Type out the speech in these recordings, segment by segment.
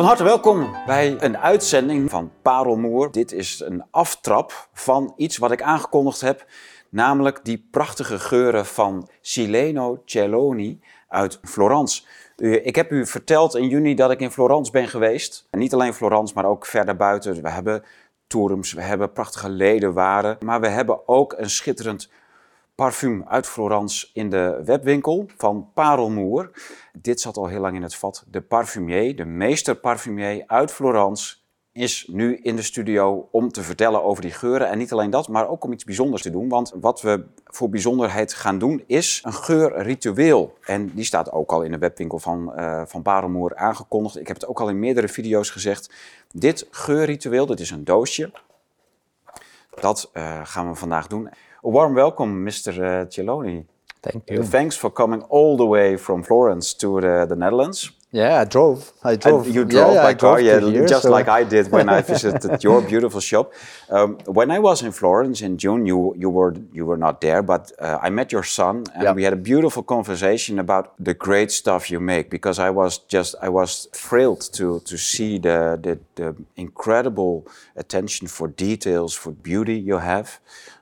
Van harte welkom bij een uitzending van Parelmoer. Dit is een aftrap van iets wat ik aangekondigd heb, namelijk die prachtige geuren van Sileno Celloni uit Florence. Ik heb u verteld in juni dat ik in Florence ben geweest. Niet alleen Florence, maar ook verder buiten. We hebben toerums, we hebben prachtige ledenwaren, maar we hebben ook een schitterend parfum uit Florence in de webwinkel van Parelmoer. Dit zat al heel lang in het vat. De parfumier, de meester parfumier uit Florence, is nu in de studio om te vertellen over die geuren. En niet alleen dat, maar ook om iets bijzonders te doen. Want wat we voor bijzonderheid gaan doen, is een geurritueel. En die staat ook al in de webwinkel van, uh, van Parelmoer aangekondigd. Ik heb het ook al in meerdere video's gezegd. Dit geurritueel, dit is een doosje. Dat uh, gaan we vandaag doen. A warm welcome, Mr. Uh, Cheloni. Thank you. Thanks for coming all the way from Florence to the, the Netherlands. Yeah, I drove. I drove. And you drove yeah, by I car, drove yeah, here, just so- like I did when I visited your beautiful shop. Um, when I was in Florence in June, you you were you were not there, but uh, I met your son, and Yeah. we had a beautiful conversation about the great stuff you make. Because I was just I was thrilled to to see the the, the incredible attention for details, for beauty you have.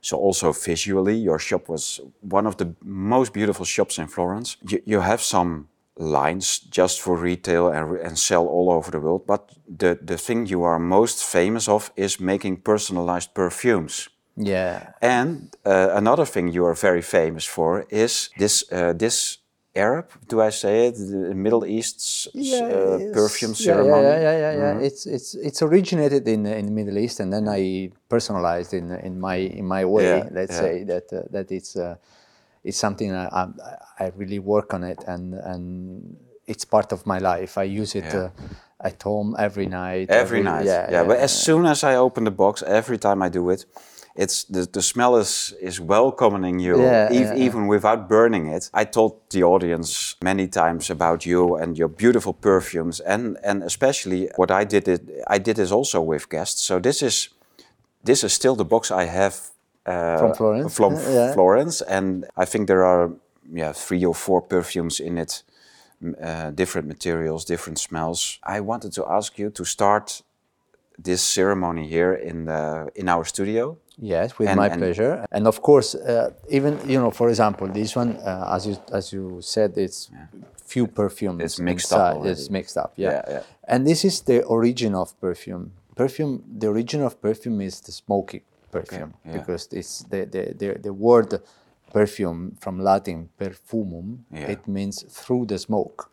So also visually, your shop was one of the most beautiful shops in Florence. You, you have some lines just for retail and, and sell all over the world. But the, the thing you are most famous of is making personalized perfumes. Yeah. And uh, another thing you are very famous for is this uh, this Arab, do I say it? The Middle East's uh, perfume yeah, ceremony. Yeah, yeah, yeah, yeah. It's it's it's originated in in the Middle East, and then I personalized in in my in my way. Yeah, let's yeah. say that uh, that it's uh, it's something I, I I really work on it, and and it's part of my life. I use it Yeah. uh, at home every night. Every night. Yeah, yeah. But as soon as I open the box, every time I do it, it's the, the smell is is welcoming you, Yeah, ev- yeah, yeah. even without burning it. I told the audience many times about you and your beautiful perfumes, and and especially what I did it. I did this also with guests. So this is this is still the box I have From Florence? From Yeah, yeah. Florence, and I think there are yeah three or four perfumes in it, uh, different materials, different smells. I wanted to ask you to start this ceremony here in the in our studio. Yes, with And- my and- pleasure. And of course, uh, even you know, for example, this one, uh, as you as you said, it's few perfumes. It's mixed up already. It's mixed up. Yeah. Yeah, yeah. And this is the origin of perfume. Perfume. The origin of perfume is the smoky perfume yeah. because it's the the, the the word perfume from Latin per fumum. Yeah. It means through the smoke.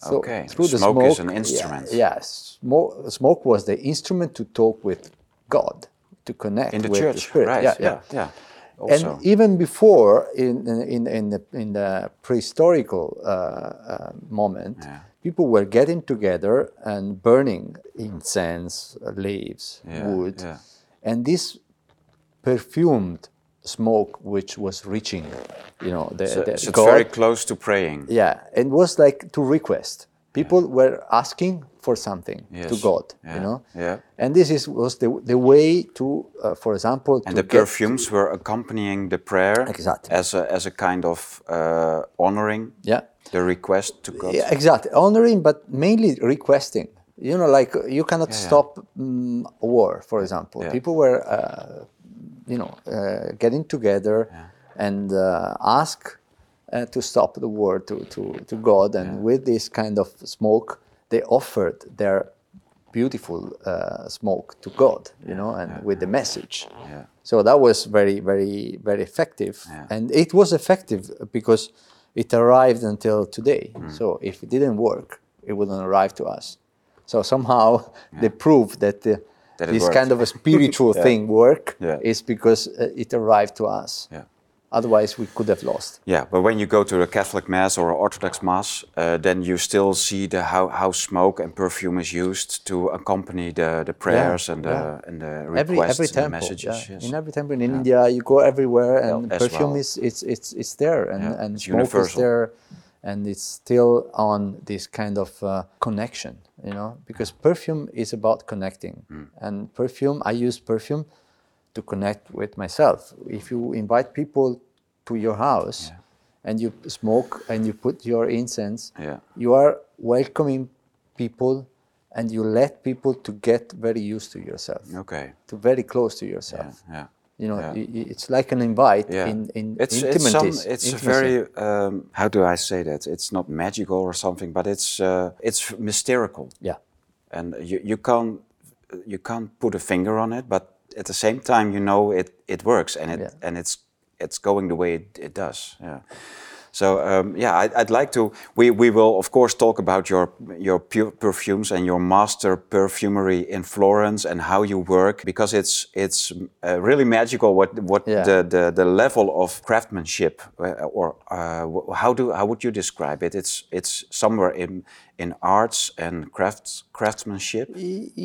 So Okay, through the smoke smoke is an instrument. Yeah, yeah, smoke, smoke was the instrument to talk with God, to connect In the with the church, Spirit. right? Yeah, yeah, yeah. Also, And even before, in in in the in the prehistorical uh, uh, moment, people were getting together and burning incense, leaves, wood, and this perfumed smoke, which was reaching, you know, the, so, the so it's very close to praying. Yeah, it was like to request. People were asking for something to God, Yeah, you know. yeah. And this is was the the way to, uh, for example, And to the perfumes were accompanying the prayer Exactly. as a as a kind of uh, honoring Yeah, the request to God. yeah, exactly. Honoring, but mainly requesting. You know, like you cannot stop mm, a war, for example. Yeah. People were, uh, you know, uh, getting together and uh, ask uh, to stop the war to, to, to God. And with this kind of smoke, they offered their beautiful uh, smoke to God, you know, and with the message. Yeah. So that was very, very, very effective. Yeah. And it was effective because it arrived until today. Mm. So if it didn't work, it wouldn't arrive to us. So somehow the proof that, the, it this kind of a spiritual thing work Yeah. is because uh, it arrived to us. Yeah. Otherwise, we could have lost. Yeah, but when you go to a Catholic Mass or an Orthodox Mass, uh, then you still see the how, how smoke and perfume is used to accompany the, the prayers and the and the Every requests every and the temple, messages. yeah. yes. in every temple in India, you go everywhere, and as perfume well. is it's it's it's there, and Yeah, and it's smoke is there, and it's still on this kind of uh, connection, you know, because perfume is about connecting, Mm. and perfume I use perfume to connect with myself. If you invite people to your house and you smoke and you put your incense, Yeah. you are welcoming people and you let people to get very used to yourself, Okay. to very close to Yeah. yourself. yeah. You know, Yeah. it's like an invite Yeah. in in it's it's some it's very um, how do I say that? It's not magical or something, but it's uh, it's mystical, yeah. and you you can't you can't put a finger on it, but at the same time you know it it works and it Yeah. and it's it's going the way it, it does. Yeah. So um, yeah, I, I'd like to. We, we will of course talk about your your perfumes and your master perfumery in Florence and how you work because it's it's uh, really magical what what Yeah. the, the the level of craftsmanship uh, or uh, how do how would you describe it? It's it's somewhere in in arts and crafts craftsmanship.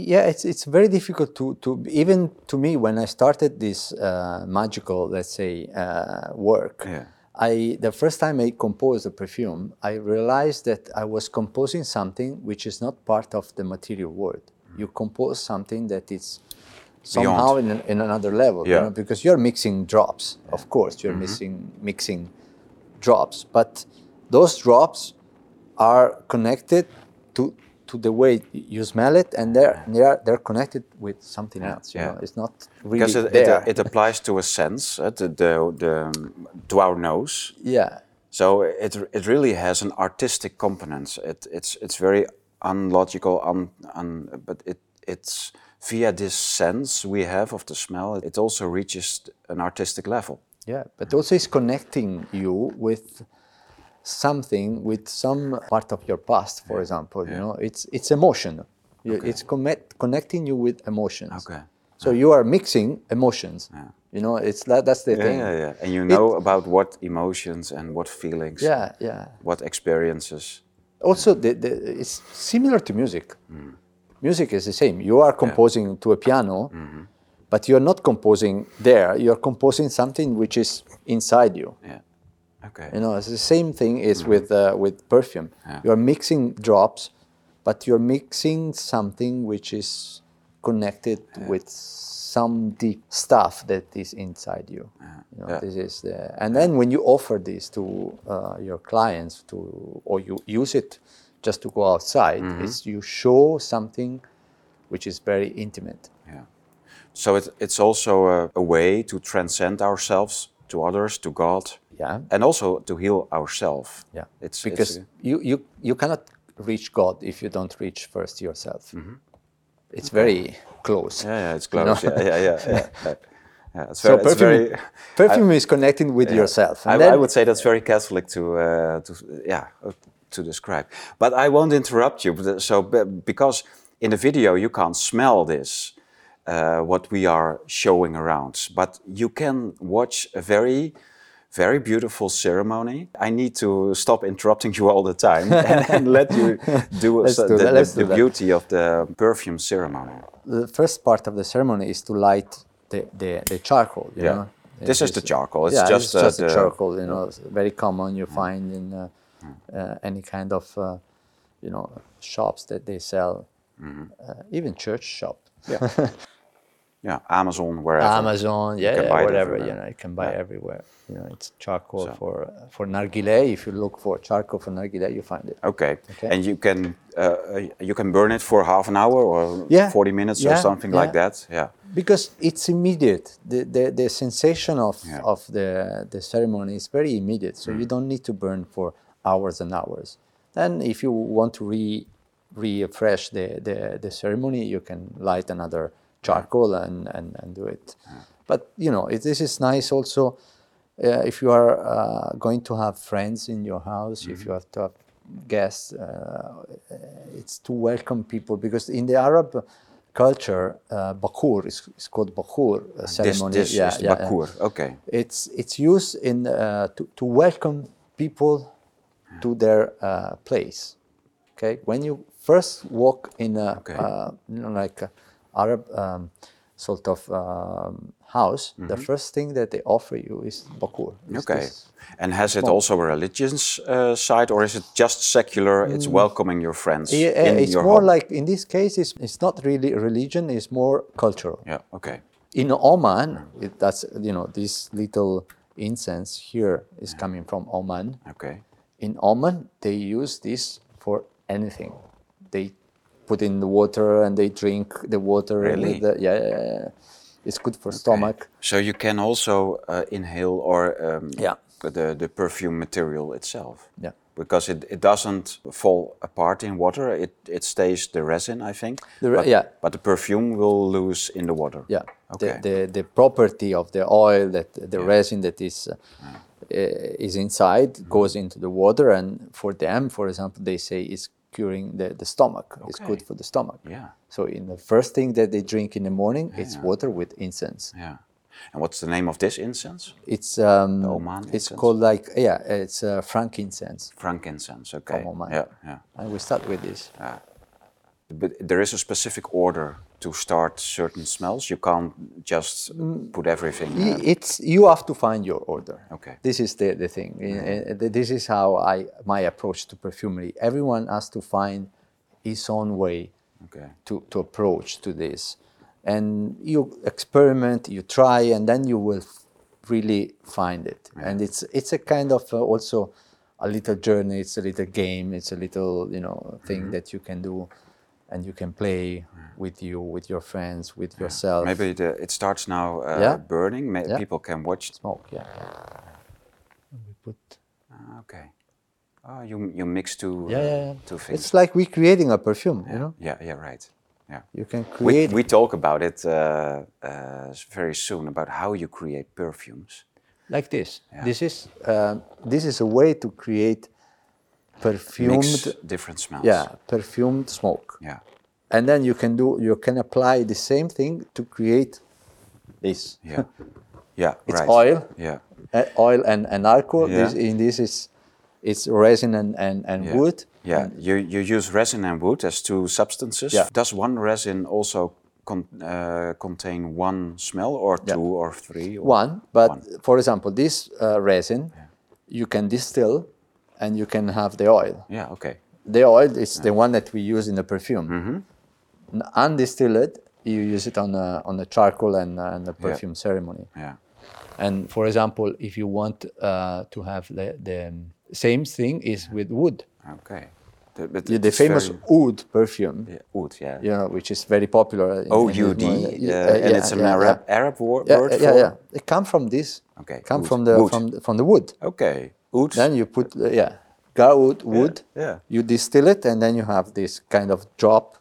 Yeah, it's it's very difficult to to even to me when I started this uh, magical, let's say, uh, work. Yeah. I the first time I composed a perfume, I realized that I was composing something which is not part of the material world. Mm-hmm. You compose something that is somehow in, in another level, you know, because you're mixing drops. Of course, you're mm-hmm. mixing mixing drops, but those drops are connected to to the way you smell it, and they're they're they're connected with something else. You yeah. know, it's not really Because it, there. it, it applies to a sense, uh, to the, the to our nose. yeah, So it it really has an artistic component. It, it's it's very unlogical, un, un, but it it's via this sense we have of the smell. It also reaches an artistic level. yeah, but also it's connecting you with something with some part of your past. For example, you know, it's it's emotion. You, It's connect, connecting you with emotions. Okay. So you are mixing emotions. Yeah. You know, it's that that's the Yeah, thing. yeah, yeah. And you know about what emotions and what feelings, yeah, yeah. what experiences. also the, the, it's similar to music mm. music is the same you are composing to a piano mm-hmm. but you're not composing there you're composing something which is inside you Yeah. Okay. you know it's the same thing is with uh, with perfume you're mixing drops but you're mixing something which is connected with some deep stuff that is inside you. You know, Yeah. This is the, and then when you offer this to uh, your clients to or you use it just to go outside, Mm-hmm. is you show something which is very intimate. Yeah. So it, it's also a, a way to transcend ourselves to others, to God, Yeah. and also to heal ourselves. Yeah. It's because it's, you, you you cannot reach God if you don't reach first yourself. Mm-hmm. It's very close. yeah, yeah, it's you close. know? Yeah, yeah, yeah, yeah. yeah. It's So very, it's perfume, very perfume is connecting with yourself. I, And then- I would say that's very Catholic to, uh, to yeah, uh, to describe. But I won't interrupt you. But, so because in the video you can't smell this, uh, what we are showing around, but you can watch a very, very beautiful ceremony. I need to stop interrupting you all the time and, and let you do, so- do the, the- do beauty of the perfume ceremony. the first part of the ceremony is to light the, the, the charcoal. You Yeah. know? This is the charcoal. It's yeah, just, it's just uh, the charcoal. You know, very common. You find in uh, uh, any kind of uh, you know shops that they sell, uh, even church shop. Yeah. Yeah, Amazon, wherever. Amazon, yeah, can yeah, buy whatever. You know, you can buy Yeah. everywhere. You know, it's charcoal So- for for nargile. If you look for charcoal for nargile, you find it. Okay. Okay. And you can uh, you can burn it for half an hour or Yeah. 40 minutes or something like that. Yeah. because it's immediate the the, the sensation of, of the the ceremony is very immediate so you don't need to burn for hours and hours then if you want to re refresh the, the the ceremony you can light another charcoal and, and and do it but you know it, this is nice also uh, if you are uh, going to have friends in your house if you have to have guests uh, it's to welcome people because in the Arab culture, uh, bakur is, is called bakur uh, This, ceremony. this yeah, is yeah, yeah. bakur. Okay. It's it's used in uh, to to welcome people to their uh, place. Okay, when you first walk in a Okay. you know, like a Arab um, sort of um, house, the first thing that they offer you is bakur. is Mm-hmm. Okay. And has it also a religious uh, side or is it just secular? It's welcoming your friends Mm. Yeah, in it's your more home? like in this case, it's, it's not really religion; it's more cultural. Yeah. Okay. in Oman, it, that's you know this little incense here is coming from Oman. Okay. In Oman, they use this for anything. They put in the water and they drink the water. Really? the- yeah, yeah, yeah. It's good for stomach. So you can also uh, inhale or um, Yeah. the, the perfume material itself. Yeah. Because it, it doesn't fall apart in water. It, it stays the resin, I think. Re- but, yeah. But the perfume will lose in the water. Yeah. Okay. The, the the property of the oil that the resin that is uh, uh, is inside Mm-hmm. goes into the water, and for them, for example, they say it's curing the, the stomach. It's good for the stomach. Yeah. So in the first thing that they drink in the morning, it's water with incense. Yeah. And what's the name of this incense? It's um, Oman it's incense? called like yeah, it's uh, frankincense. Frankincense. Okay. From Oman. Yeah. Yeah. And we start with this. But there is a specific order to start certain smells. You can't just put everything. Uh, It's you have to find your order. Okay. This is the, the thing. Uh, This is how I my approach to perfumery. Everyone has to find his own way okay. to, to approach to this. And you experiment, you try, and then you will really find it. And it's it's a kind of uh, also a little journey. It's a little game. It's a little you know thing that you can do, and you can play with you, with your friends, with yourself. Maybe the, it starts now uh, Yeah. burning. May, Yeah. People can watch. smoke. Yeah. And we put Ah, okay. Oh, you you mix two. Yeah, yeah, yeah. Two things. It's like we creating a perfume, you know. yeah. Yeah. Right. Yeah. You can We, create. we talk about it uh, uh, very soon about how you create perfumes. like this. Yeah. This is uh, this is a way to create perfumed, different smells. yeah, perfumed smoke. Yeah. And then you can do you can apply the same thing to create this. Yeah. Yeah. It's right. oil, Yeah. uh, oil and, and alcohol. Yeah. This, in this is it's resin and, and, and Yeah. wood. Yeah, you, you use resin and wood as two substances. Yeah. Does one resin also con- uh, contain one smell or two or three? Or One, but One. for example, this uh, resin you can distill and you can have the oil. Yeah, okay. The oil is the one that we use in the perfume. Mm-hmm. Undistilled, you use it on a, on the charcoal and, uh, and the perfume ceremony. Yeah. And for example, if you want uh, to have the, the same thing is with wood. Okay. The, but The, the famous very- oud perfume, yeah, oud, yeah. you know, which is very popular. in- in OUD, uh. Yeah, and yeah, it's an yeah, Arab, yeah. Arab wor- Yeah, word yeah, for? yeah. It comes from this. Okay, Come from the Wood. from the, from the wood. Okay. Oud. Then you put uh, yeah, agarwood wood. yeah. You distill it, and then you have this kind of drop.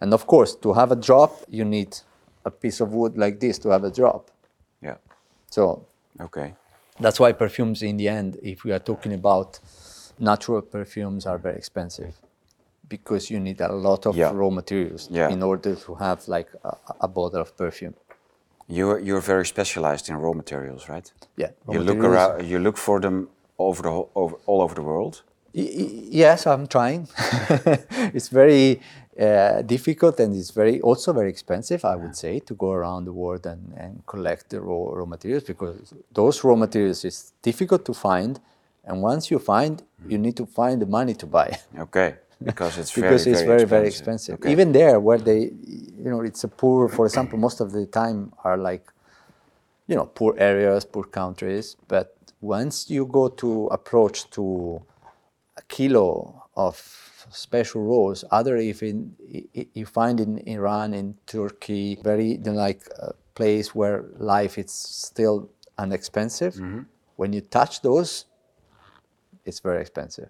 And of course, to have a drop, you need a piece of wood like this to have a drop. Yeah. So Okay. that's why perfumes, in the end, if we are talking about natural perfumes, are very expensive because you need a lot of Yeah. raw materials Yeah. in order to have like a, a bottle of perfume. You're, you're very specialized in raw materials, right? Yeah, You look around. You look for them over the whole, over, all over the world. Y- Yes, I'm trying. it's very uh, difficult and it's very also very expensive, I would say, to go around the world and, and collect the raw, raw materials because those raw materials is difficult to find, and once you find, you need to find the money to buy Okay. Because it's because very, it's very very very expensive. expensive. Okay. Even there, where they, you know, it's a poor. For example, most of the time are like, you know, poor areas, poor countries. But once you go to approach to a kilo of special rose, other if i- i- you find in Iran, in Turkey, very like a place where life is still inexpensive. Mm-hmm. When you touch those, it's very expensive.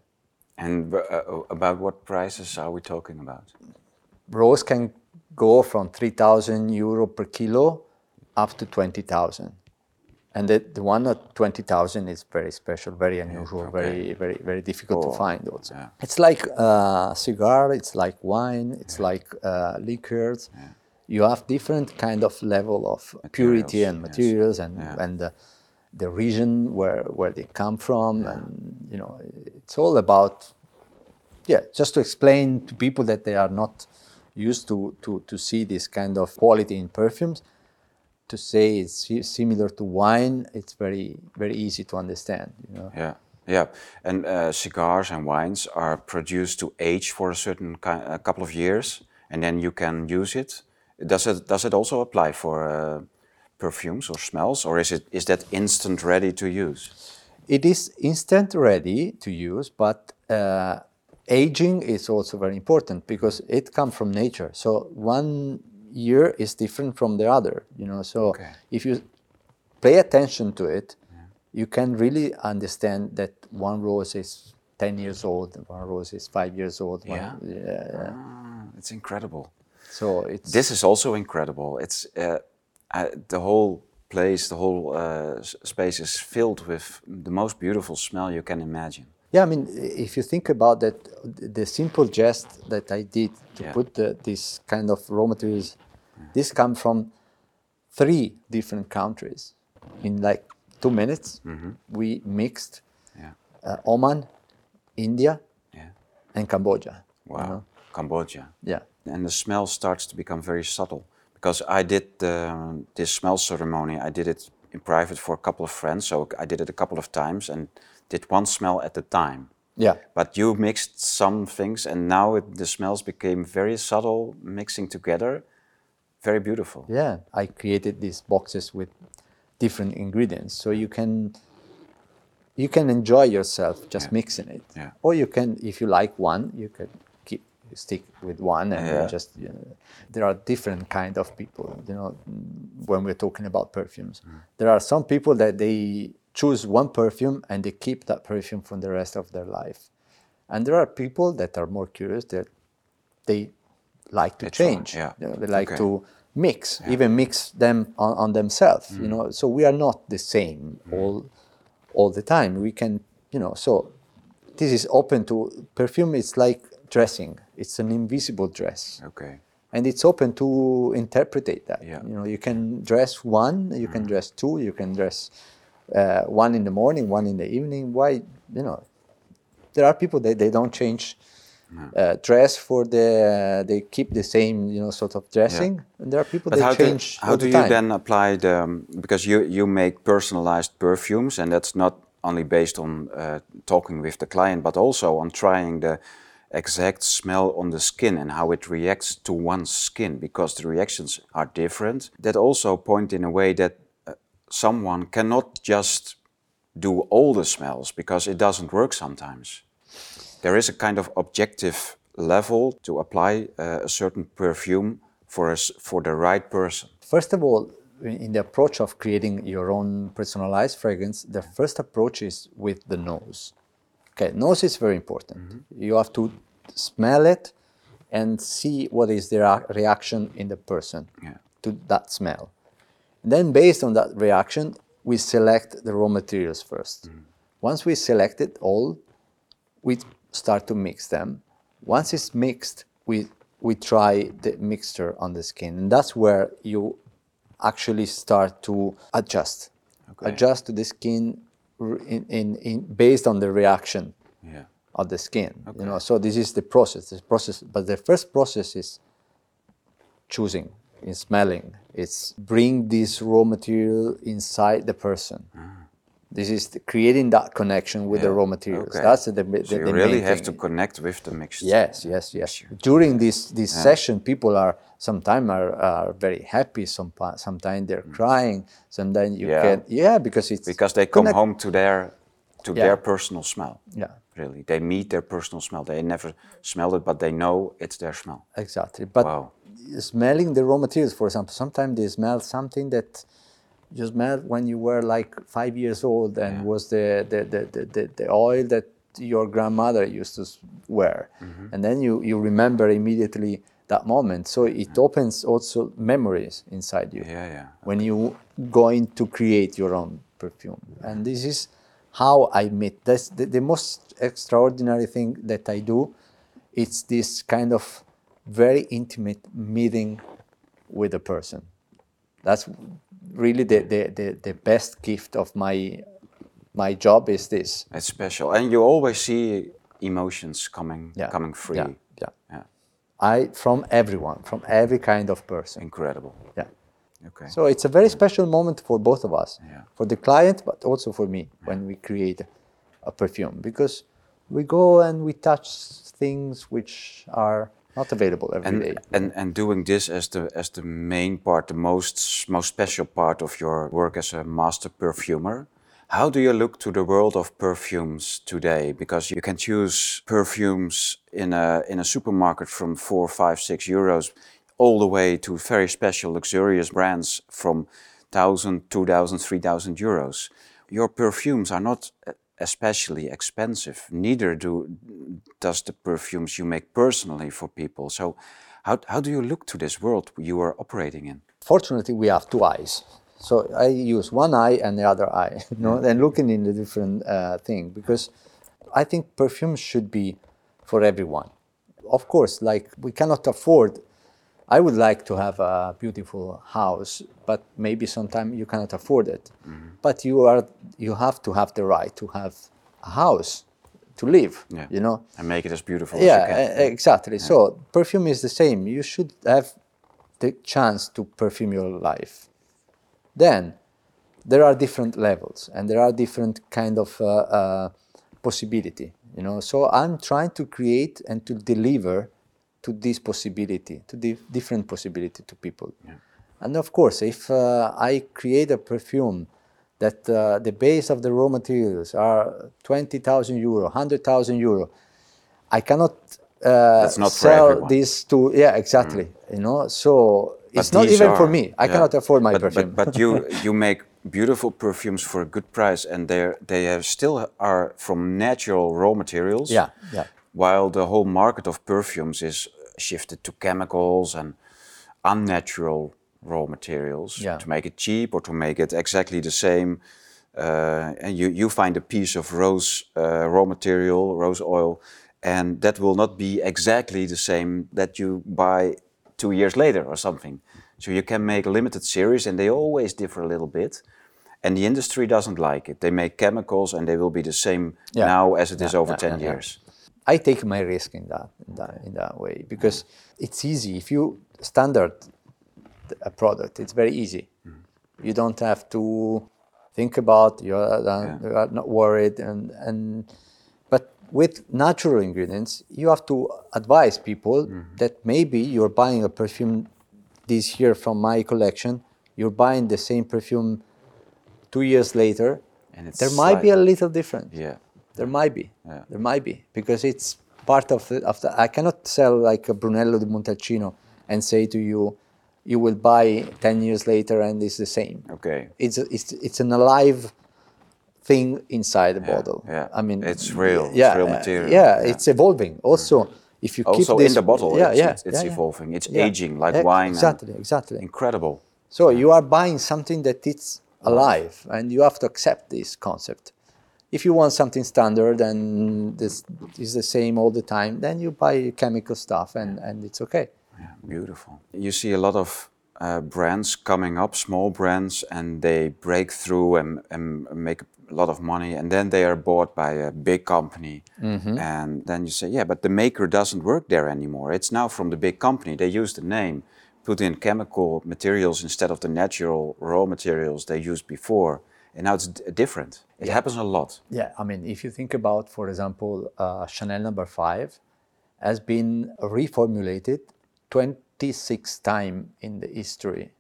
And uh, uh, about what prices are we talking about? rose can go from 3,000 euro per kilo up to 20,000. And the, the one at 20,000 is very special, very unusual, very, very, very difficult Oh, to find also. yeah. It's like uh, cigar, it's like wine, it's like uh, liquors. You have different kind of level of purity and yes. materials and, Yeah. and the, the region where, where they come from. And, you know, it's all about yeah, just to explain to people that they are not used to, to, to see this kind of quality in perfumes, to say it's similar to wine, it's very very easy to understand. You know? Yeah, yeah. And uh, cigars and wines are produced to age for a certain a couple of years, and then you can use it. Does it does it also apply for uh, perfumes or smells, or is it is that instant ready to use? It is instant ready to use, but uh, aging is also very important because it comes from nature. So one year is different from the other, you know. So Okay. if you pay attention to it, you can really understand that one rose is 10 years old, one rose is five years old. Yeah. yeah, yeah. Ah, it's incredible. So it's This is also incredible. It's uh, uh, the whole place, the whole uh, space is filled with the most beautiful smell you can imagine. Yeah, I mean, if you think about that, the simple gest that I did to Yeah. put the, this kind of raw materials, this come from three different countries. In like two minutes, we mixed Yeah, uh, Oman, India, yeah. and Cambodia. you Wow. know? Cambodia. Yeah. And the smell starts to become very subtle. Because I did uh, this smell ceremony, I did it in private for a couple of friends. So I did it a couple of times and did one smell at a time. Yeah. But you mixed some things, and now it, the smells became very subtle, mixing together. Very beautiful. Yeah. I created these boxes with different ingredients, so you can you can enjoy yourself just Yeah. mixing it. Yeah. Or you can, if you like one, you can keep stick with one and Yeah. just. You know, there are different kind of people. You know, when we're talking about perfumes, Mm. there are some people that they choose one perfume and they keep that perfume for the rest of their life, and there are people that are more curious that they like to change. yeah. They like Okay. to mix, even mix them on, on themselves. You mm. know, so we are not the same mm. all all the time. We can, you know, so this is open to perfume. It's like dressing. It's an invisible dress, Okay. and it's open to interpretate that. Yeah. You know, you can dress one, you can mm. dress two, you can dress uh, one in the morning, one in the evening. Why, you know, there are people that they don't change uh, dress for the they keep the same you know sort of dressing. And there are people But that how do, change how do the you then apply the because you you make personalized perfumes and that's not only based on uh, talking with the client but also on trying the exact smell on the skin and how it reacts to one's skin because the reactions are different. That also point in a way that uh, someone cannot just do all the smells because it doesn't work sometimes there is a kind of objective level to apply uh, a certain perfume for us for the right person. First of all, in the approach of creating your own personalized fragrance, the first approach is with the nose. Okay, nose is very important. You have to smell it and see what is the reaction in the person Yeah. to that smell. Then, based on that reaction, we select the raw materials first. Mm-hmm. Once we select it all, we start to mix them. Once it's mixed, we we try the mixture on the skin, and that's where you actually start to adjust, Okay. adjust to the skin in, in, in based on the reaction Yeah. of the skin. You know, so this is the process. This process, but the first process is choosing, in smelling. It's bring this raw material inside the person. This is the, creating that connection with the raw materials. okay. That's the, the, So you the really main have thing. to connect with the mixture. Yes, yes, yes. During this this session, people are sometimes are, are very happy. Some sometimes they're crying. Sometimes you Mm. Yeah. can yeah because it's Because they come connect- home to their to Yeah. their personal smell. Yeah, Really. They meet their personal smell. They never smelled it, but they know it's their smell. exactly. But Wow. Smelling the raw materials, for example, sometimes they smell something that you smelled when you were like five years old and Yeah. was the the, the, the, the oil that your grandmother used to wear. Mm-hmm. And then you, you remember immediately that moment. So it opens also memories inside you. Yeah, yeah. when you going to create your own perfume and this is how i meet that's the, the most extraordinary thing that i do it's this kind of very intimate meeting with a person that's really the, the, the, the best gift of my my job is this It's special. And you always see emotions coming yeah coming free. yeah, yeah. Yeah. i from everyone from every kind of person Incredible. yeah Okay. So it's a very special moment for both of us, Yeah. for the client, but also for me when we create a perfume, because we go and we touch things which are not available every day. and, and and doing this as the as the main part, the most most special part of your work as a master perfumer. How do you look to the world of perfumes today? Because you can choose perfumes in a, in a supermarket from four, five, six euros, all the way to very special, luxurious brands from 1,000, 2,000, 3,000 euros. Your perfumes are not especially expensive. Neither do does the perfumes you make personally for people. So, how, how do you look to this world you are operating in? Fortunately, we have two eyes. So I use one eye and the other eye, you know, and looking in the different uh, thing because I think perfume should be for everyone. Of course, like we cannot afford. I would like to have a beautiful house, but maybe sometime you cannot afford it. Mm-hmm. But you are you have to have the right to have a house to live. Yeah. You know, and make it as beautiful. Yeah, as exactly. Yeah. So perfume is the same. You should have the chance to perfume your life then there are different levels and there are different kind of uh, uh, possibility you know so i'm trying to create and to deliver to this possibility to the different possibility to people yeah. and of course if uh, i create a perfume that uh, the base of the raw materials are 20000 euro 100000 euro i cannot uh, sell this to yeah exactly mm. you know so it's not even are, for me. I yeah. cannot afford my but, perfume. But, but you you make beautiful perfumes for a good price, and they they have still are from natural raw materials. Yeah, yeah. While the whole market of perfumes is shifted to chemicals and unnatural raw materials yeah. to make it cheap or to make it exactly the same. Uh, and you, you find a piece of rose uh, raw material, rose oil, and that will not be exactly the same that you buy two years later or something. So you can make a limited series and they always differ a little bit. And the industry doesn't like it. They make chemicals and they will be the same yeah. now as it yeah, is over yeah, 10 years. I take my risk in that, in that, in that way because it's easy. If you standard a product, it's very easy. Mm. You don't have to think about, you're, uh, you're not worried and, and but with natural ingredients, you have to advise people mm-hmm. that maybe you're buying a perfume this year from my collection, you're buying the same perfume two years later, and there might be a little different. Yeah, there might be. Yeah. There might be because it's part of the, of the. I cannot sell like a Brunello di Montalcino and say to you, you will buy ten years later and it's the same. Okay, it's it's it's an alive thing inside the yeah, bottle. Yeah, I mean it's real. Yeah, it's real material. Yeah, yeah, it's evolving. Also, if you also keep this, in the bottle, yeah, it's, yeah, it's, it's evolving. It's aging like wine. Exactly, exactly. Incredible. So you are buying something that it's alive, and you have to accept this concept. If you want something standard and this is the same all the time, then you buy chemical stuff, and and it's okay. Yeah, beautiful. You see a lot of uh, brands coming up, small brands, and they break through and, and make a lot of money, and then they are bought by a big company. Mm-hmm. And then you say, yeah, but the maker doesn't work there anymore. It's now from the big company. They use the name, put in chemical materials instead of the natural raw materials they used before. And now it's d- different. It yeah. happens a lot. Yeah, I mean, if you think about, for example, uh, Chanel number five has been reformulated 26 times in the history.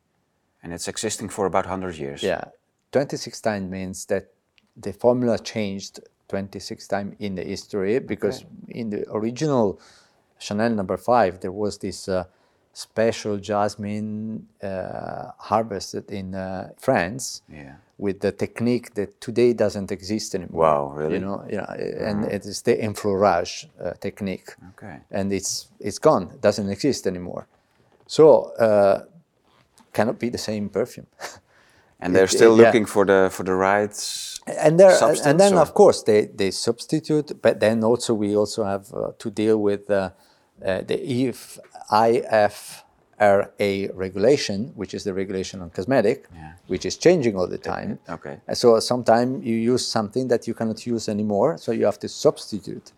And it's existing for about 100 years. Yeah. 26 times means that the formula changed 26 times in the history because okay. in the original Chanel number five, there was this uh, special jasmine uh, harvested in uh, France yeah. with the technique that today doesn't exist anymore. Wow, really? You know, you know and uh-huh. it is the enfleurage uh, technique. Okay. And it's it's gone, it doesn't exist anymore. So uh, cannot be the same perfume. and they're still it, looking yeah. for the for the right and there and then or? of course they they substitute but then also we also have uh, to deal with uh, the if IFRA regulation which is the regulation on cosmetic yeah. which is changing all the time okay and so sometimes you use something that you cannot use anymore so you have to substitute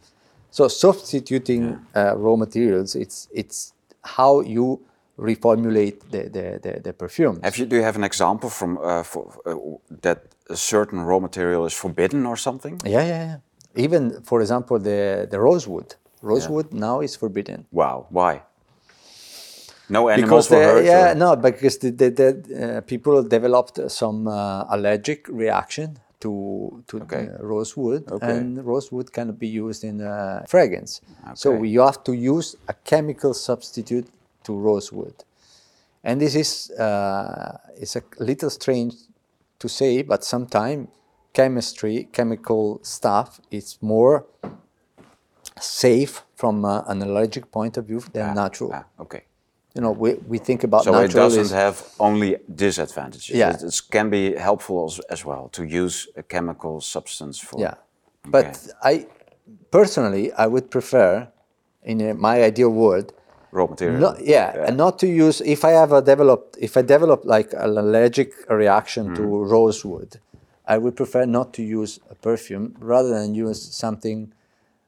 so substituting yeah. Uh, raw materials it's it's how you reformulate the, the, the, the perfume. Have you, do you have an example from uh, for, uh, that a certain raw material is forbidden or something? Yeah, yeah, yeah. Even, for example, the, the rosewood. Rosewood yeah. now is forbidden. Wow, why? No animals because were hurt? Yeah, or? no, because the, the, the uh, people developed some uh, allergic reaction to to Okay. uh, rosewood, Okay. and rosewood cannot be used in uh, fragrance. So Okay. you have to use a chemical substitute to rosewood, and this is uh, it's a little strange to say, but sometimes chemistry, chemical stuff, is more safe from uh, an allergic point of view than natural. Ah, okay. You know, we, we think about So it doesn't is have only disadvantages. Yeah. It, it can be helpful as, as well to use a chemical substance for. Yeah, but I personally I would prefer, in a, my ideal world, Raw material. not yeah, and not to use if I have a developed if I develop like an allergic reaction to rosewood, I would prefer not to use a perfume rather than use something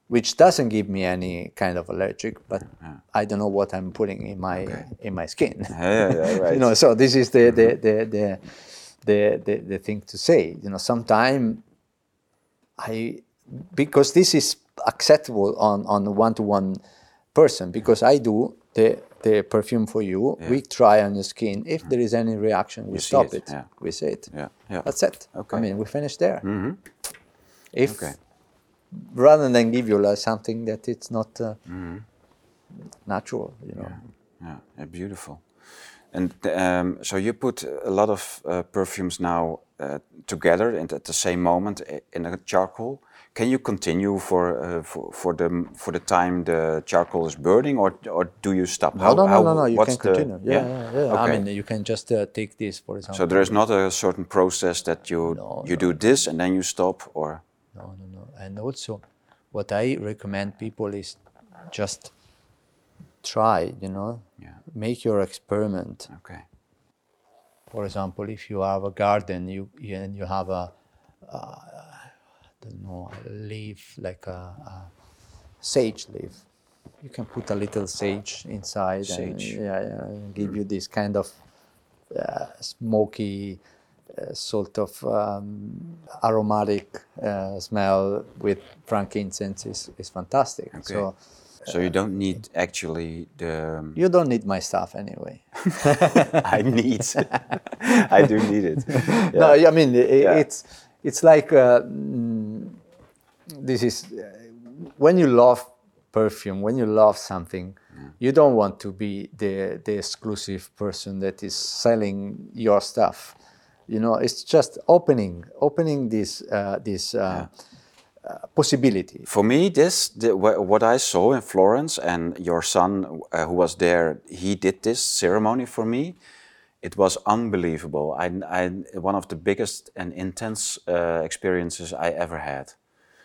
which doesn't give me any kind of allergic, but uh-huh. I don't know what I'm putting in my in my skin. Yeah, yeah, yeah, right. you know, so this is the the mm-hmm. the the the, the, the thing to say. You know, sometime I because this is acceptable on on one to one person because I do the the perfume for you. We try on your skin. If mm-hmm. there is any reaction, we see stop it, it. yeah. We say it. Yeah, yeah. That's it. Okay. I mean, we finish there. Mm-hmm. If Okay. Rather than give you like something that it's not uh, Mm-hmm. natural, you know. Yeah, yeah, beautiful. And um, so you put a lot of uh, perfumes now uh, together and at the same moment in a charcoal. Can you continue for uh, for for the for the time the charcoal is burning, or or do you stop? No, no, no, no, no. You what's can the- continue. Yeah, yeah, yeah. I mean, you can just uh, take this, for example. so there is not a certain process that you No, you do this and then you stop, or No, no, no. And also, what I recommend people is just try, you know, Yeah. make your experiment. okay, For example, if you have a garden, you, you and you have a, uh, don't know, a leaf like a, a sage leaf. You can put a little sage inside, and Sage. yeah, yeah, and give you this kind of uh, smoky, uh, sort of um, aromatic uh, smell with frankincense is, is fantastic. So so you don't need actually the. you don't need my stuff anyway. I need. I do need it. No, I mean i- i- Yeah. it's it's like uh, mm, this is uh, when you love perfume, when you love something, you don't want to be the the exclusive person that is selling your stuff. You know, it's just opening opening this uh, this uh, uh, possibility. For me, this the, what I saw in Florence, and your son uh, who was there, he did this ceremony for me. It was unbelievable. I, I one of the biggest and intense uh, experiences I ever had.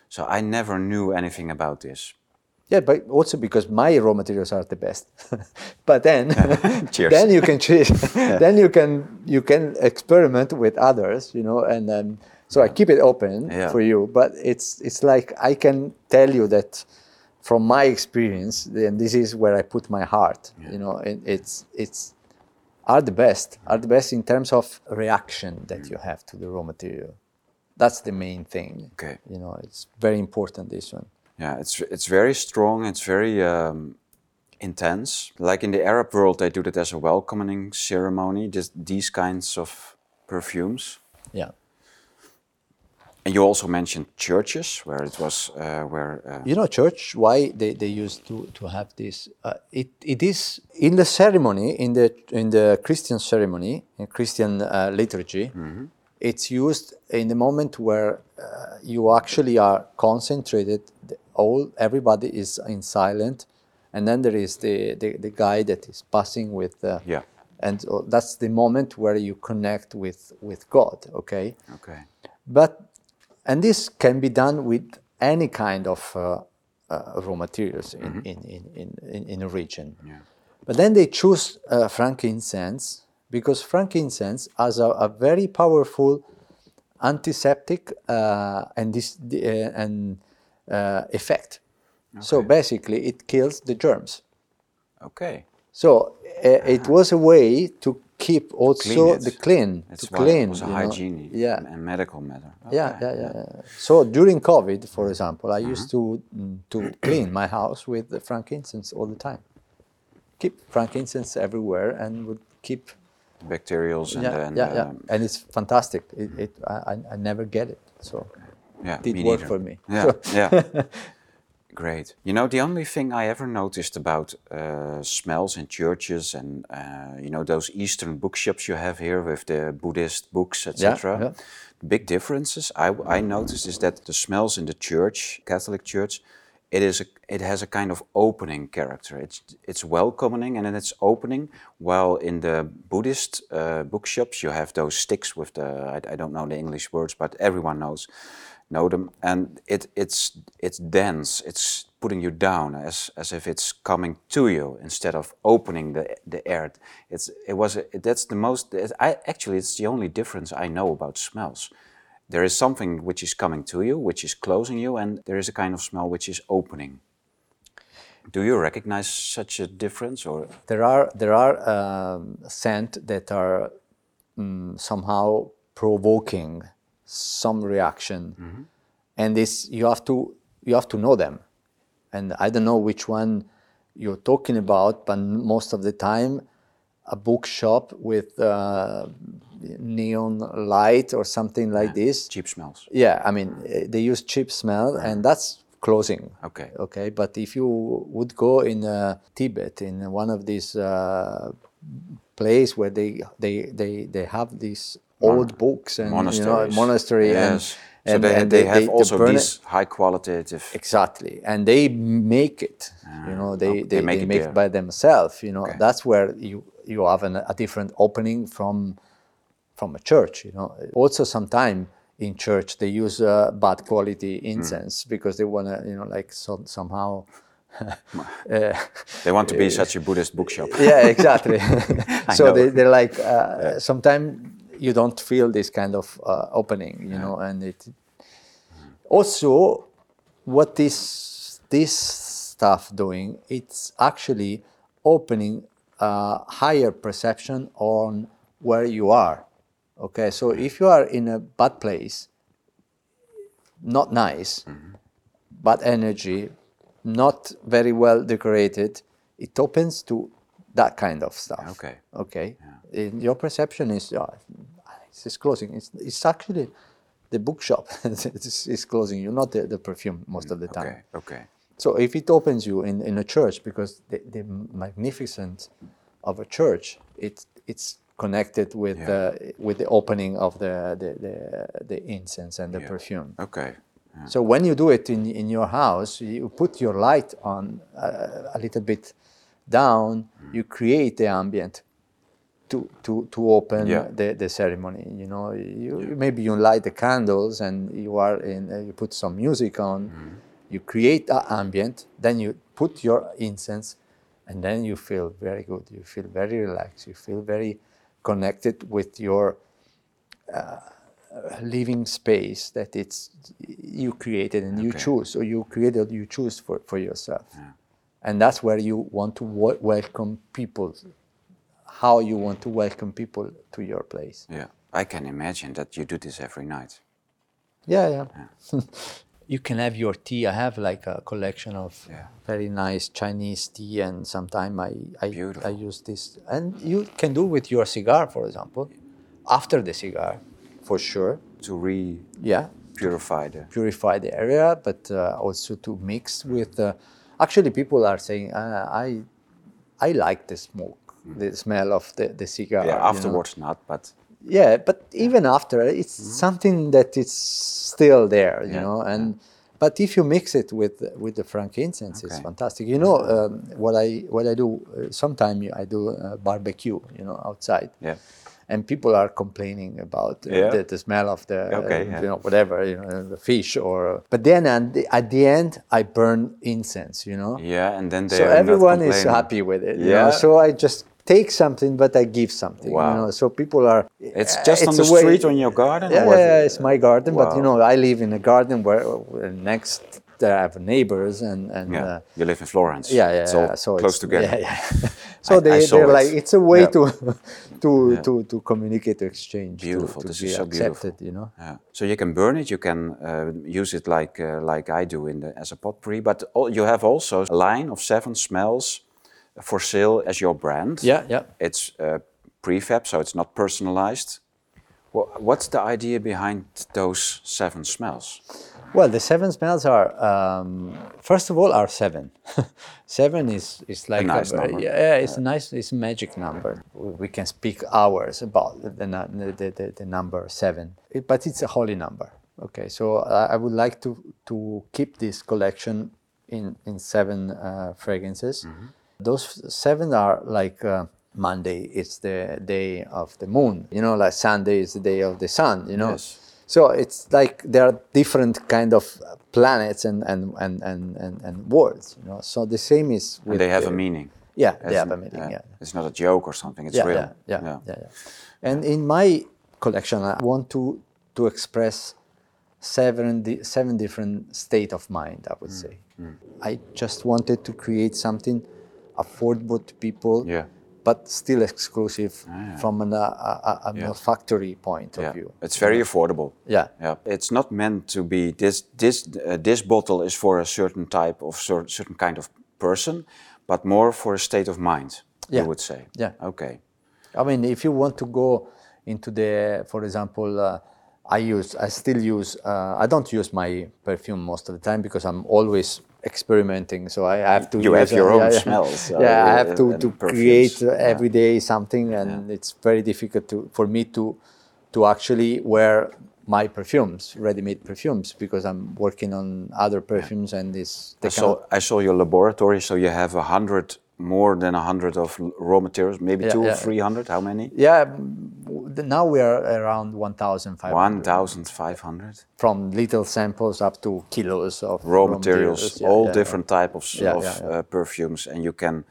So I never knew anything about this. Yeah, but also because my raw materials are the best. but then, then you can choose. then you can you can experiment with others, you know. And um, so I keep it open Yeah. for you. But it's it's like I can tell you that from my experience, and this is where I put my heart. You know, and it's it's are the best are the best in terms of reaction that you have to the raw material. That's the main thing. Okay. You know, it's very important. This one. Yeah, it's it's very strong. It's very um, intense. Like in the Arab world, they do that as a welcoming ceremony. Just these kinds of perfumes. Yeah. And you also mentioned churches, where it was uh, where. Uh, You know, church, why they, they used to, to have this? Uh, it, it is in the ceremony, in the, in the Christian ceremony, in Christian uh, liturgy, it's used in the moment where uh, you actually are concentrated, the, all everybody is in silent, and then there is the, the, the guy that is passing with. Uh, Yeah. And that's the moment where you connect with, with God, okay? okay. But and this can be done with any kind of uh, uh, raw materials in, in, in, in, in, in a region. But then they choose uh, frankincense because frankincense has a, a very powerful antiseptic uh, and this uh, and uh, effect. So basically, it kills the germs. Okay. So uh, it was a way to keep also Clean it. the clean That's to clean. it was a hygiene Yeah, and medical matter. yeah, Okay. yeah, yeah, yeah. So during COVID, for example, I used to mm, to clean my house with the frankincense all the time. Keep frankincense everywhere and would keep bacterials and, yeah, yeah, yeah, and it's fantastic. It, it I, I- I never get it, so yeah, did work neither. for me. Yeah, So- yeah. Great. You know, the only thing I ever noticed about uh, smells in churches and, uh, you know, those Eastern bookshops you have here with the Buddhist books, etc. yeah. The big differences I, I noticed is that the smells in the church, Catholic church, it is a, it has a kind of opening character. It's it's welcoming and then it's opening. While in the Buddhist uh, bookshops, you have those sticks with the I, I don't know the English words, but everyone knows know them, and it it's it's dense. It's putting you down as as if it's coming to you instead of opening the the air. It's it was that's the most. It, I actually it's the only difference I know about smells. There is something which is coming to you, which is closing you, and there is a kind of smell which is opening. Do you recognize such a difference, or there are there are um, scent that are mm, somehow provoking some reaction, and this you have to you have to know them, and I don't know which one you're talking about, but most of the time, a bookshop with uh, neon light or something like this. cheap smells? Yeah, I mean eh, they use cheap smell, and that's closing. Okay. Okay, but if you would go in uh, Tibet in one of these uh, place where they they they they have these old books and you know Monasteries. monastery Yes. and so they, and they, have also burn it- these high qualitative. exactly and they make it you know they okay, they, they make they it make it by themselves you know Okay. that's where you you have an, a different opening from from a church you know also sometimes in church they use uh, bad quality Hmm. incense because they want to you know like some, somehow uh, They want to be such a Buddhist bookshop. yeah exactly so they, they're like uh, sometimes you don't feel this kind of uh, opening you know and it also what this this stuff doing it's actually opening a higher perception on where you are okay? So if you are in a bad place not nice bad energy not very well decorated it opens to that kind of stuff Okay. okay And your perception is uh, it's closing it's, it's actually the bookshop is is closing you not the, the perfume most of the time Okay, okay. so if it opens you in, in a church because the, the magnificence of a church it's it's connected with Yeah. the with the opening of the the, the, the incense and the Yeah. perfume Okay. so when you do it in, in your house, you put your light on uh, a little bit down, you create the ambient to, to, to open Yeah. the, the ceremony. You know, you, maybe you light the candles and you are in, uh, you put some music on, you create that ambient, then you put your incense, and then you feel very good. You feel very relaxed. You feel very connected with your living space that it's you created and you choose or you created you choose for, for yourself and that's where you want to w- welcome people how you want to welcome people to your place Yeah. I can imagine that you do this every night. yeah yeah, you can have your tea i have like a collection of Yeah. very nice chinese tea and sometimes i I, I use this and you can do with your cigar for example after the cigar for sure To re yeah purify the. purify the area, but uh, also to mix with. Uh, actually, people are saying, uh, "I, I like the smoke, the smell of the, the cigar." Yeah, you know. afterwards not, but Yeah, but even after, it's something that is still there, you. Yeah, know. And but if you mix it with with the frankincense, it's fantastic. You know um, what I what I do. Uh, Sometimes I do uh, barbecue, you know, outside yeah. And people are complaining about uh, Yeah. the, the smell of the Okay, uh, yeah. you know whatever you know the fish or but then at the, at the end I burn incense you know Yeah, and then they so everyone is happy with it Yeah. know? so I just take something but I give something Wow. you know so people are It's uh, just on the way- street on your garden. yeah, yeah, it's my garden but you know I live in a garden where uh, next I have neighbors and and Yeah, uh, you live in Florence. yeah, yeah, It's all yeah. So close together. Yeah, yeah. so I- I they saw they're it. like it's a way Yeah. to to to to communicate, to exchange, to- Beautiful. to, This be is so accepted. beautiful. You know. Yeah. So you can burn it. You can uh, use it like uh, like I do in the as a potpourri. But al- you have also a line of seven smells for sale as your brand. Yeah, yeah. It's uh, prefab, so it's not personalized. Wha- What's the idea behind those seven smells? Well, the seven smells are um, first of all are seven. seven is is like nice very- number. Yeah, yeah, it's a nice, it's a magic number. We can speak hours about the the, the, the number seven, It- but it's a holy number. Okay, so I I would like to to keep this collection in in seven uh, fragrances. Mm-hmm. Those seven are like. Uh, Monday it's the day of the moon, you know, like Sunday is the day of the sun, you know. Yes. So it's like there are different kind of planets and and and and and, and worlds, you know. So the same is with And they have the- a meaning. Yeah, they have a meaning. Yeah, It's not a joke or something, it's yeah, real. yeah, yeah, yeah, yeah. And in my collection, I want to to express seven di- seven different state of mind. I would Mm, say. I just wanted to create something affordable to people. Yeah. But still exclusive from an, a, a, a Yeah. factory point of view. It's very affordable. Yeah. Yeah, it's not meant to be this this uh, this bottle is for a certain type of cer- certain kind of person, but more for a state of mind. Yeah. You would say. Yeah. Okay. I mean, if you want to go into the, for example, uh, I use, I still use, uh, I don't use my perfume most of the time because I'm always experimenting. So I have to. You have your uh, own yeah, smells, uh, yeah, I have and- to, to perfumes. create uh, every day something, and it's very difficult to for me to to actually wear my perfumes, ready-made perfumes, because I'm working on other perfumes, and this I saw. I saw your laboratory, so you have a hundred more than a hundred of raw materials, maybe Yeah, two or three hundred. How many? Yeah, now we are around 1,500. One thousand five hundred from little samples up to kilos of raw materials, yeah, all yeah, different type of, Yeah, of yeah, yeah. Uh, perfumes, and you can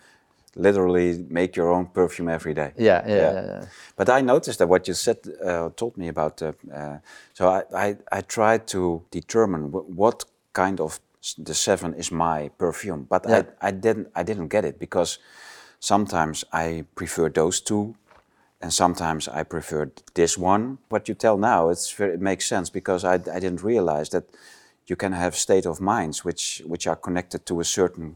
literally make your own perfume every day. Yeah, yeah, Yeah. yeah. yeah. But I noticed that what you said uh, told me about. Uh, uh, so I, I, I tried to determine wh- what kind of the seven is my perfume, but Yeah. I, I didn't I didn't get it because sometimes I prefer those two, and sometimes I prefer this one. What you tell now, it's very, it makes sense because I, I didn't realize that you can have state of minds which which are connected to a certain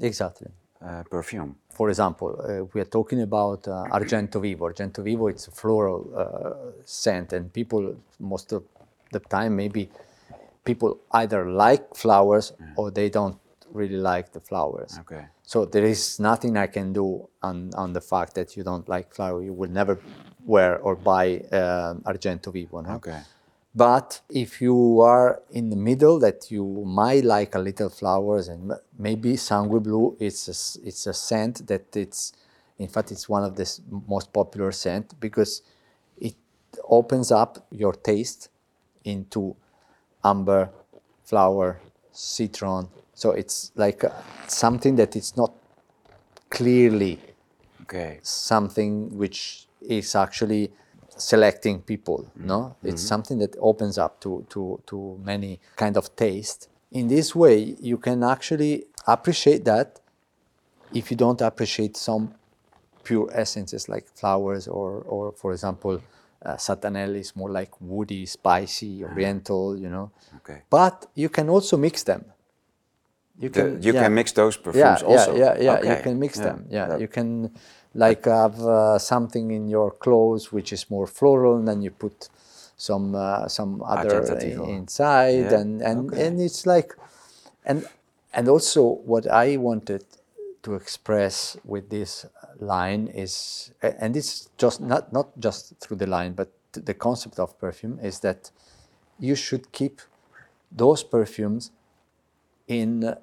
Exactly. uh, perfume. For example, uh, we are talking about uh, Argento Vivo. Argento Vivo, it's a floral uh, scent, and people most of the time maybe people either like flowers or they don't really like the flowers. Okay. So there is nothing I can do on, on the fact that you don't like flower. You will never wear or buy um Argento Vivo. No? Okay. But if you are in the middle, that you might like a little flowers, and maybe Sangueblu, it's a, it's a scent that it's, in fact, it's one of the most popular scent because it opens up your taste into amber, flower, citron. So it's like uh, something that it's not clearly Okay. something which is actually selecting people no it's something that opens up to, to, to many kind of taste in this way you can actually appreciate that if you don't appreciate some pure essences like flowers or, or for example uh, is more like woody spicy oriental you know Okay. but you can also mix them you The- you yeah can mix those perfumes yeah, also. Yeah, yeah, You Okay. can mix Yeah, them. Yeah. yeah. you can like have uh, something in your clothes which is more floral, and then you put some uh, some other inside, Yeah, and and okay. and it's like, and and also what I wanted to express with this line is, and it's just not not just through the line, but the concept of perfume is that you should keep those perfumes in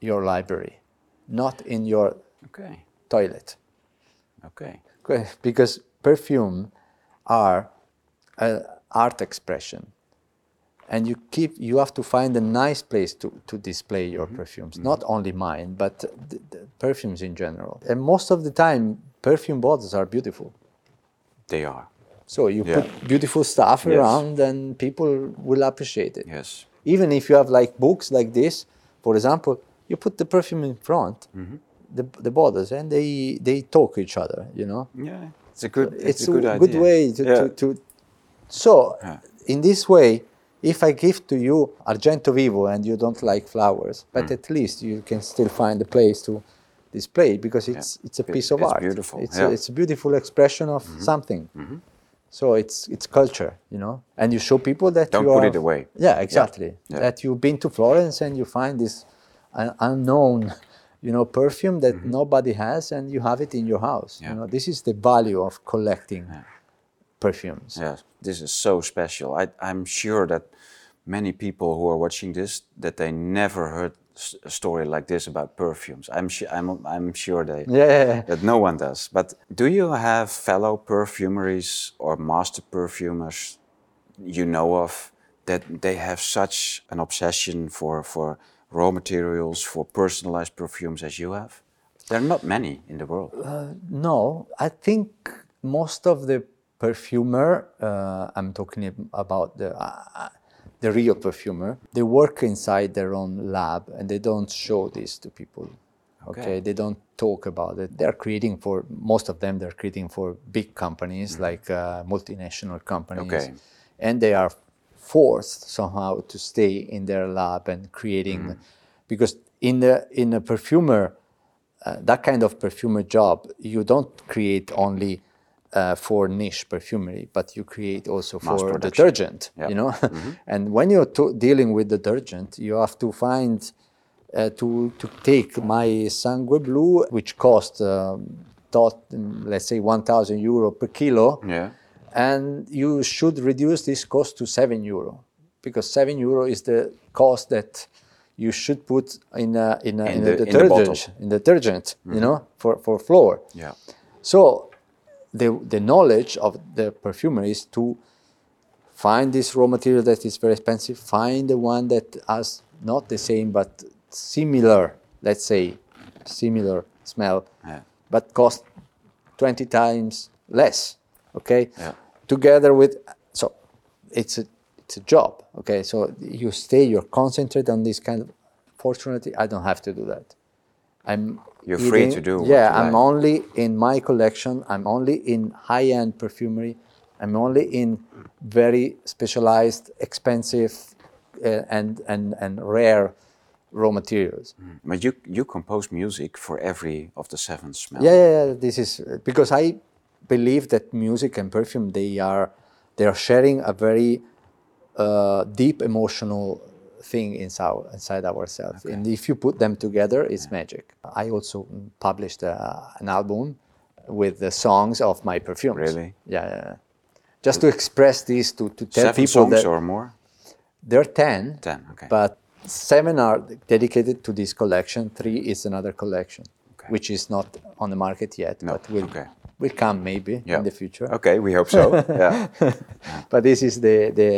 your library, not in your Okay. toilet. Okay. Because perfume are an art expression. And you keep you have to find a nice place to, to display your perfumes. Not only mine, but the, the perfumes in general. And most of the time perfume bottles are beautiful. They are. So you Yeah. put beautiful stuff Yes. around and people will appreciate it. Yes. even if you have like books like this, for example, you put the perfume in front, Mm-hmm. the, the bottles, and they they talk each other. You know, Yeah. It's a good. it's, a good, a idea. good way to, Yeah. to, to. So, Yeah. in this way, if I give to you Argento Vivo and you don't like flowers, but Mm. at least you can still find a place to displayed because it's it's a piece of it's art. beautiful, It's yeah. Mm-hmm. a, it's a beautiful expression of something. So it's it's culture, you know, and you show people that Don't you put are, it away. Yeah, exactly. Yeah. That you've been to Florence and you find this un- unknown, you know, perfume that nobody has, and you have it in your house. Mm-hmm. Yeah. You know, this is the value of collecting perfumes. Yes, this is so special. I, I'm sure that many people who are watching this that they never heard a story like this about perfumes. I'm I'm I'm sure they Yeah, that no one does. But do you have fellow perfumeries or master perfumers you know of that they have such an obsession for for raw materials for personalized perfumes as you have? There are not many in the world. Uh, no, I think most of the perfumer, uh, I'm talking about the uh, the real perfumer, they work inside their own lab and they don't show this to people. Okay, Okay. they don't talk about it. They're creating for most of them. They're creating for big companies like uh, multinational companies, Okay. and they are forced somehow to stay in their lab and creating, because in the in a perfumer uh, that kind of perfumer job, you don't create only uh, for niche perfumery, but you create also Mass for production. detergent. Yeah. You know, and when you're to- dealing with detergent, you have to find uh, to to take my Sangueblu, which cost um, thought, let's say 1,000 euro per kilo, Yeah. and you should reduce this cost to seven euro because seven euro is the cost that you should put in a, in a, In in the- a in the detergent. Mm-hmm. in detergent you know for, for floor Yeah. so the the knowledge of the perfumer is to find this raw material that is very expensive find the one that has not the same but similar let's say similar smell Yeah. but cost 20 times less okay Yeah. together with so it's a it's a job okay so you stay you're concentrated on this kind of fortunately i don't have to do that i'm You're free to do what yeah i'm like. only in my collection i'm only in high-end perfumery i'm only in very specialized expensive uh, and and and rare raw materials But you you compose music for every of the seven smells. yeah, yeah, yeah. This is because I believe that music and perfume they are they are sharing a very uh, deep emotional thing inside inside ourselves, and if you put them together, it's magic. I also published uh, an album with the songs of my perfumes. Really? Yeah, yeah. yeah. Just to express this to to tell Seven people songs that or more? there are ten. Ten, okay. But seven are dedicated to this collection. Three is another collection, Okay. which is not on the market yet, No, but will okay. will come maybe Yeah. in the future. Okay, we hope so. yeah. But this is the the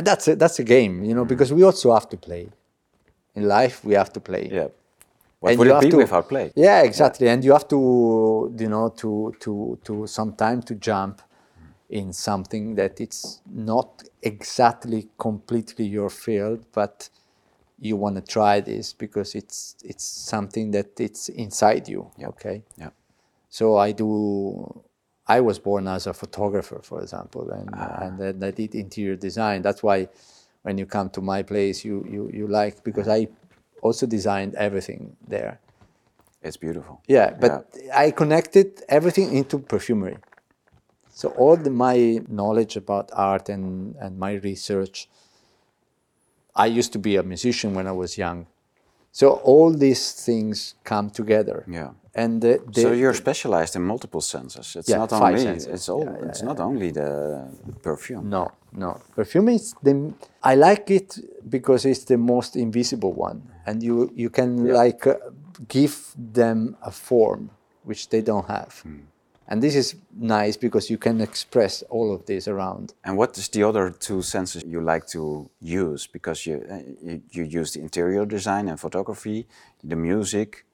that's a, that's a game, you know, mm. because we also have to play. In life, we have to play. Yeah. What And would it have be to- without play? Yeah, exactly. And you have to, you know, to to to some time to jump in something that it's not exactly completely your field, but you want to try this because it's it's something that it's inside you. Yeah. Okay. Yeah. So I do. I was born as a photographer, for example, and Ah. and then I did interior design. That's why when you come to my place, you you you like because I also designed everything there. It's beautiful. Yeah, but I connected everything into perfumery. So all the, my knowledge about art and, and my research, I used to be a musician when I was young. So all these things come together. Yeah. And the, the, so you're specialized in multiple senses. It's Yeah, not only senses. it's all Yeah, yeah, it's not only the, the perfume. No, no. Perfume is the. I like it because it's the most invisible one, and you you can like uh, give them a form which they don't have, and this is nice because you can express all of this around. And what is the other two senses you like to use? Because you uh, you, you use the interior design and photography, the music.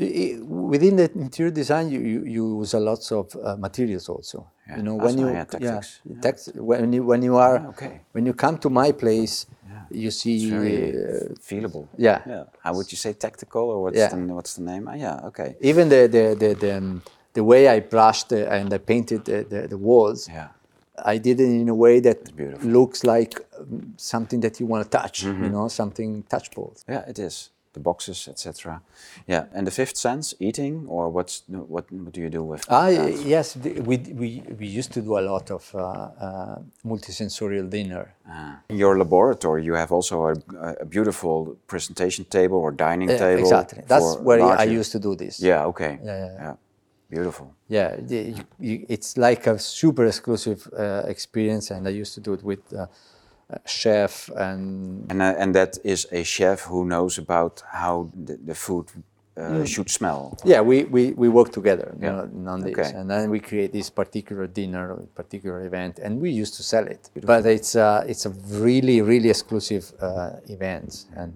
I- I- Within the interior design, you, you, you use a lot of uh, materials also. Yeah. You know, when you yeah, tactics. yeah, text- when you when you are Ah, okay. when you come to my place, you see It's very uh, feelable. yeah. Yeah. How would you say tactical or what's Yeah. the what's the name? Ah, yeah. Okay. even the the the the, um, the way I brushed uh, and I painted the, the, the walls, Yeah. I did it in a way that looks like um, something that you want to touch, Mm-hmm. you know, something touchable. Yeah, it is. The boxes, etc. Yeah, and the fifth sense, eating, or what's what, what do you do with? Ah, that? yes, we, we, we used to do a lot of uh, uh, multisensorial dinner. Ah. In your laboratory, you have also a, a beautiful presentation table or dining Uh, table. exactly. That's where I used to do this. Yeah. Okay. Yeah, yeah, yeah. Beautiful. Yeah, the- you, you, it's like a super exclusive uh, experience, and I used to do it with uh, chef and And uh, and that is a chef who knows about how the, the food uh, Mm. should smell. yeah, we, we, we work together Yeah. know, on this, Okay. and then we create this particular dinner, or particular event, and we used to sell it. But it's uh, it's a really really exclusive uh, event, and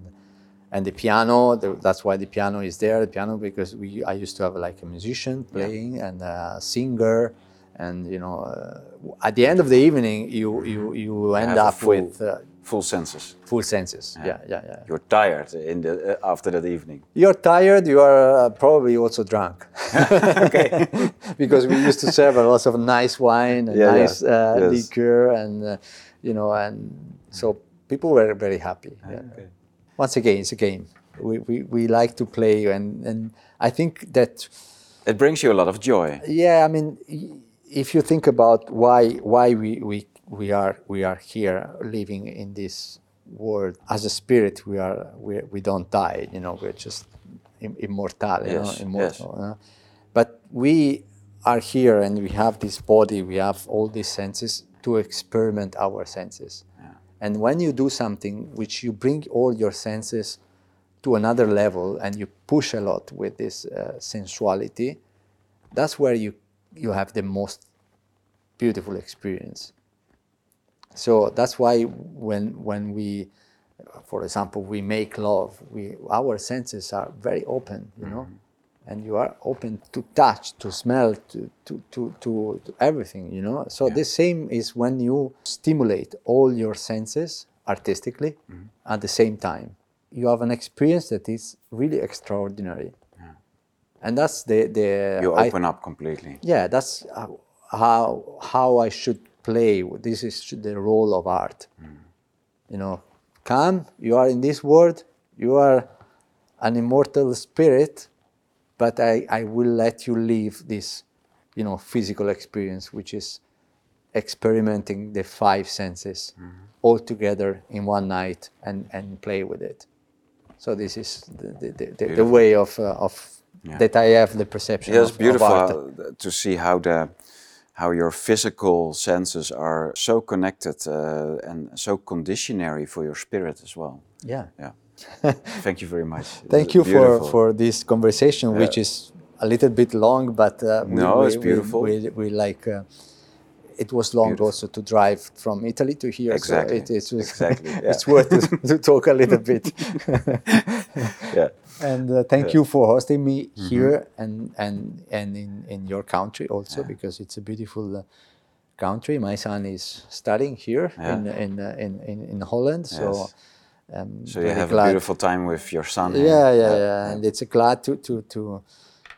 and the piano. The, that's why the piano is there. The piano because we I used to have like a musician playing and a singer, and you know uh, at the end of the evening you you you end up full- with uh, Full senses. full senses. Yeah, yeah, yeah. You're tired in the uh, after that evening. You're tired. You are uh, probably also drunk. okay. because we used to serve a lot of nice wine and Yeah, yeah. nice uh, Yes. liquor, and uh, you know, and so people were very happy. yeah. Okay. Once again, it's a game. We, we, we like to play, and, and I think that It brings you a lot of joy. yeah, I mean, y- if you think about why why we, we, we are we are here living in this world as a spirit, we are we, we don't die. You know, we're just im- immortal. You Yes, know, yes. immortal. uh, but we are here, and we have this body. We have all these senses to experiment our senses. And when you do something which you bring all your senses to another level and you push a lot with this uh, sensuality, that's where you you have the most beautiful experience. So that's why when when we, for example, we make love, we our senses are very open, you know, mm-hmm. and you are open to touch, to smell, to to to to, to everything, you know. So the same is when you stimulate all your senses artistically mm-hmm. at the same time. You have an experience that is really extraordinary. And that's the the You I- open up completely. yeah, that's how how I should play. This is the role of art. You know, come. You are in this world. You are an immortal spirit, but I I will let you live this, you know, physical experience, which is experimenting the five senses all together in one night and and play with it. So this is the the, the, the, the way of uh, of Yeah. that I have the perception. Yeah, it's of- of beautiful art. to see how the how your physical senses are so connected uh, and so conditionary for your spirit as well. Yeah. Yeah. Thank you very much. Thank It's you for, beautiful. for this conversation, which is a little bit long, but uh, we, No, we, it's beautiful. We, we, we like. Uh, it was long Beautiful. also to drive from Italy to here, Exactly. so it, it was, Exactly, yeah. it's worth to, to talk a little bit. yeah. and uh, thank you for hosting me Mm-hmm. here and and and in, in your country also because it's a beautiful uh, country. My son is studying here Yeah. in, in, uh, in in in Holland, so. Yes. Um, So you have glad- a beautiful time with your son. here. yeah, yeah, yeah, and it's a glad to to to,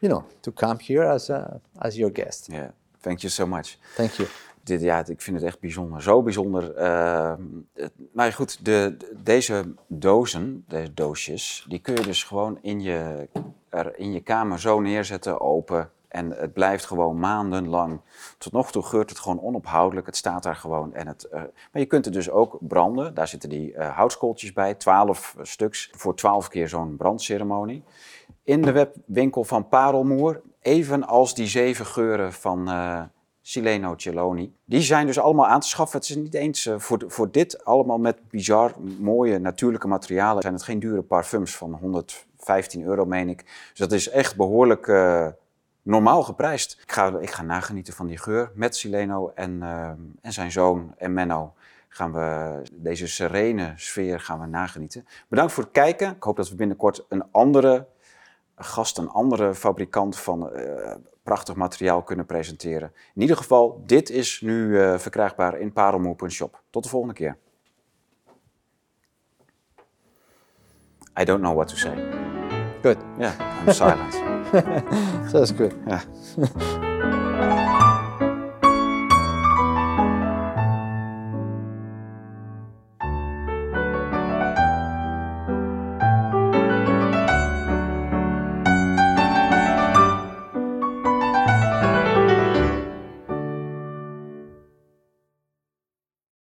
you know, to come here as a as your guest. Yeah. Thank you so much. Thank you. Dit, ja, ik vind het echt bijzonder. Zo bijzonder. eh, het- maar goed, de, de- deze dozen, deze doosjes, die kun je dus gewoon in je, er in je kamer zo neerzetten, open. En het blijft gewoon maandenlang. Tot nog toe geurt het gewoon onophoudelijk. Het staat daar gewoon. En het, eh, maar je kunt het dus ook branden. Daar zitten die eh, houtskooltjes bij, 12 stuks voor 12 keer zo'n brandceremonie. In de webwinkel van Parelmoer, evenals die zeven geuren van eh Sileno Celoni. Die zijn dus allemaal aan te schaffen. Het is niet eens eh, voor, voor dit allemaal met bizar mooie natuurlijke materialen. Zijn het geen dure parfums van 115 euro, meen ik. Dus dat is echt behoorlijk eh, normaal geprijsd. Ik ga, ik ga nagenieten van die geur met Sileno en, eh, en zijn zoon en Menno. Gaan we deze serene sfeer gaan we nagenieten. Bedankt voor het kijken. Ik hoop dat we binnenkort een andere gast, een andere fabrikant van prachtig materiaal kunnen presenteren. In ieder geval, dit is nu eh, verkrijgbaar in parelmoer.shop. Tot de volgende keer. I don't know what to say. Good. Yeah, I'm silent. That's good. Yeah.